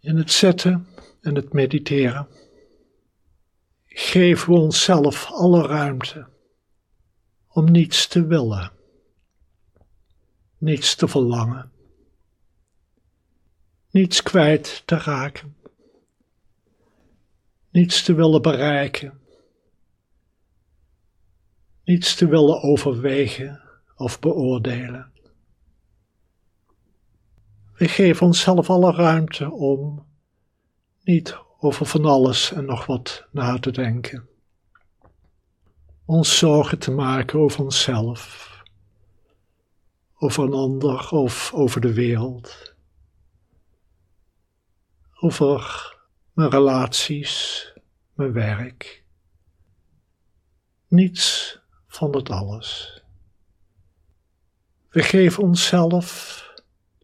In het zitten en het mediteren geven we onszelf alle ruimte om niets te willen, niets te verlangen, niets kwijt te raken, niets te willen bereiken, niets te willen overwegen of beoordelen. We geven onszelf alle ruimte om niet over van alles en nog wat na te denken. Ons zorgen te maken over onszelf, over een ander of over de wereld, over mijn relaties, mijn werk. Niets van het alles. We geven onszelf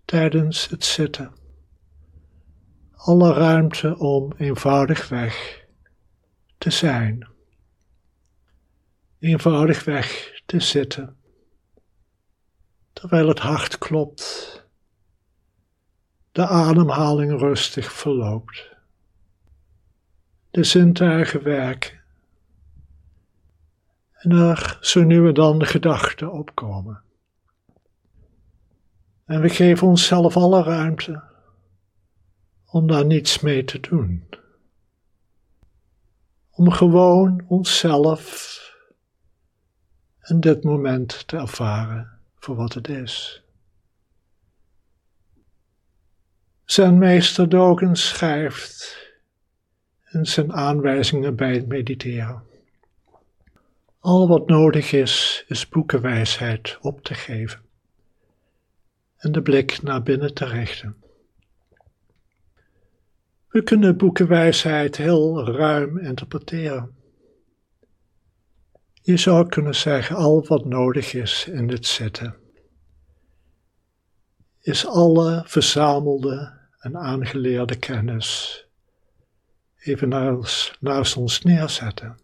tijdens het zitten alle ruimte om eenvoudigweg te zijn, eenvoudigweg te zitten, terwijl het hart klopt, de ademhaling rustig verloopt, de zintuigen werken. En er zo nu en dan gedachten opkomen. En we geven onszelf alle ruimte om daar niets mee te doen. Om gewoon onszelf en dit moment te ervaren voor wat het is. Zijn meester Dogen schrijft in zijn aanwijzingen bij het mediteren. Al wat nodig is, is boekenwijsheid op te geven en de blik naar binnen te richten. We kunnen boekenwijsheid heel ruim interpreteren. Je zou kunnen zeggen, al wat nodig is in het zitten, is alle verzamelde en aangeleerde kennis even naast, naast ons neerzetten.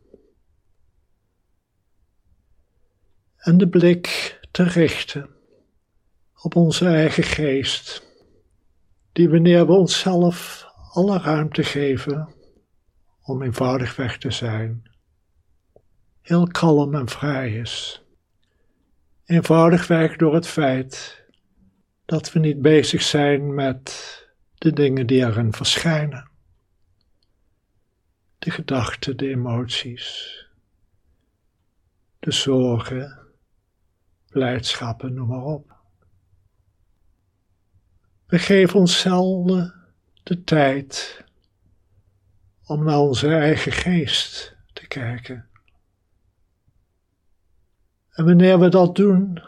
En de blik te richten op onze eigen geest, die wanneer we onszelf alle ruimte geven om eenvoudig weg te zijn, heel kalm en vrij is. Eenvoudigweg door het feit dat we niet bezig zijn met de dingen die erin verschijnen. De gedachten, de emoties, de zorgen, blijdschappen, noem maar op. We geven onszelf de tijd om naar onze eigen geest te kijken. En wanneer we dat doen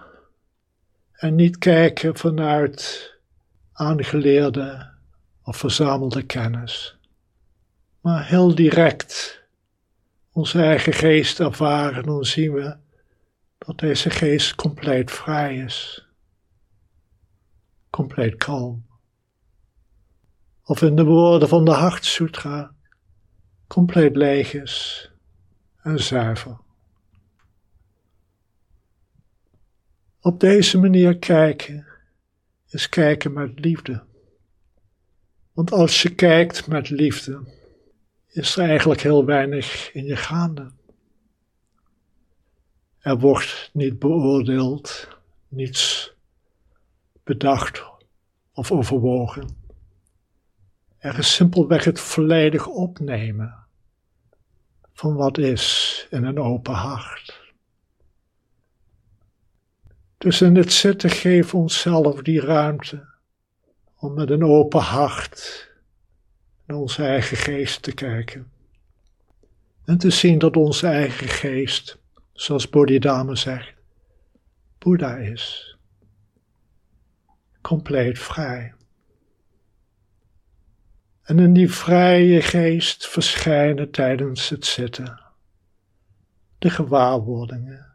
en niet kijken vanuit aangeleerde of verzamelde kennis, maar heel direct onze eigen geest ervaren, dan zien we dat deze geest compleet vrij is, compleet kalm of in de woorden van de Hartsutra, compleet leeg is en zuiver. Op deze manier kijken is kijken met liefde. Want als je kijkt met liefde, is er eigenlijk heel weinig in je gaande. Er wordt niet beoordeeld, niets bedacht of overwogen. Er is simpelweg het volledig opnemen van wat is in een open hart. Dus in het zitten geven onszelf die ruimte om met een open hart naar onze eigen geest te kijken. En te zien dat onze eigen geest, zoals Bodhidharma zegt, Boeddha is. Compleet vrij. En in die vrije geest verschijnen tijdens het zitten de gewaarwordingen,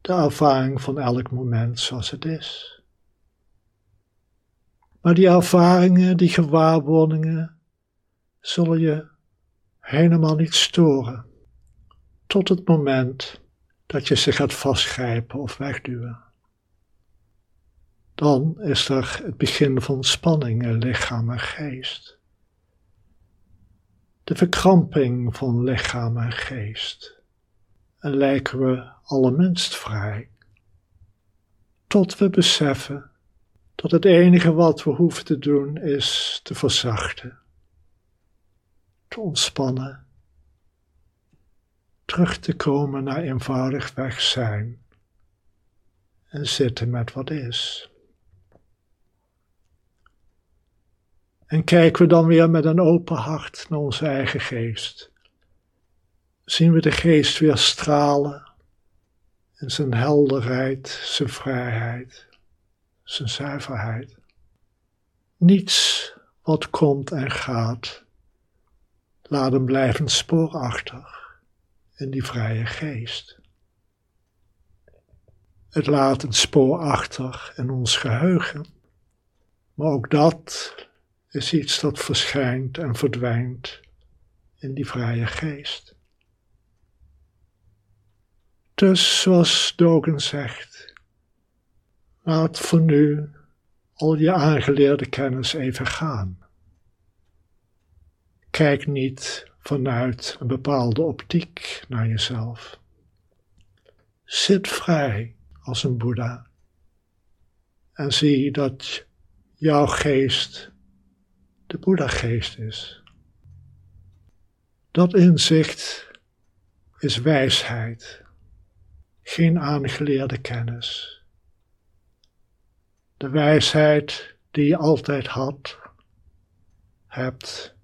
de ervaring van elk moment zoals het is. Maar die ervaringen, die gewaarwordingen, zullen je helemaal niet storen, tot het moment dat je ze gaat vastgrijpen of wegduwen. Dan is er het begin van spanning in lichaam en geest. De verkramping van lichaam en geest. En lijken we allerminst vrij. Tot we beseffen dat het enige wat we hoeven te doen is te verzachten, te ontspannen, terug te komen naar eenvoudig weg zijn en zitten met wat is. En kijken we dan weer met een open hart naar onze eigen geest. Zien we de geest weer stralen in zijn helderheid, zijn vrijheid, zijn zuiverheid. Niets wat komt en gaat, laat een blijvend spoor achter in die vrije geest. Het laat een spoor achter in ons geheugen, maar ook dat is iets dat verschijnt en verdwijnt in die vrije geest. Dus, zoals Dogen zegt, laat voor nu al je aangeleerde kennis even gaan. Kijk niet vanuit een bepaalde optiek naar jezelf. Zit vrij als een Boeddha en zie dat jouw geest de Boeddha-geest is. Dat inzicht is wijsheid, geen aangeleerde kennis. De wijsheid die je altijd had, hebt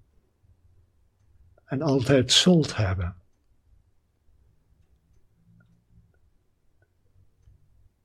en altijd zult hebben.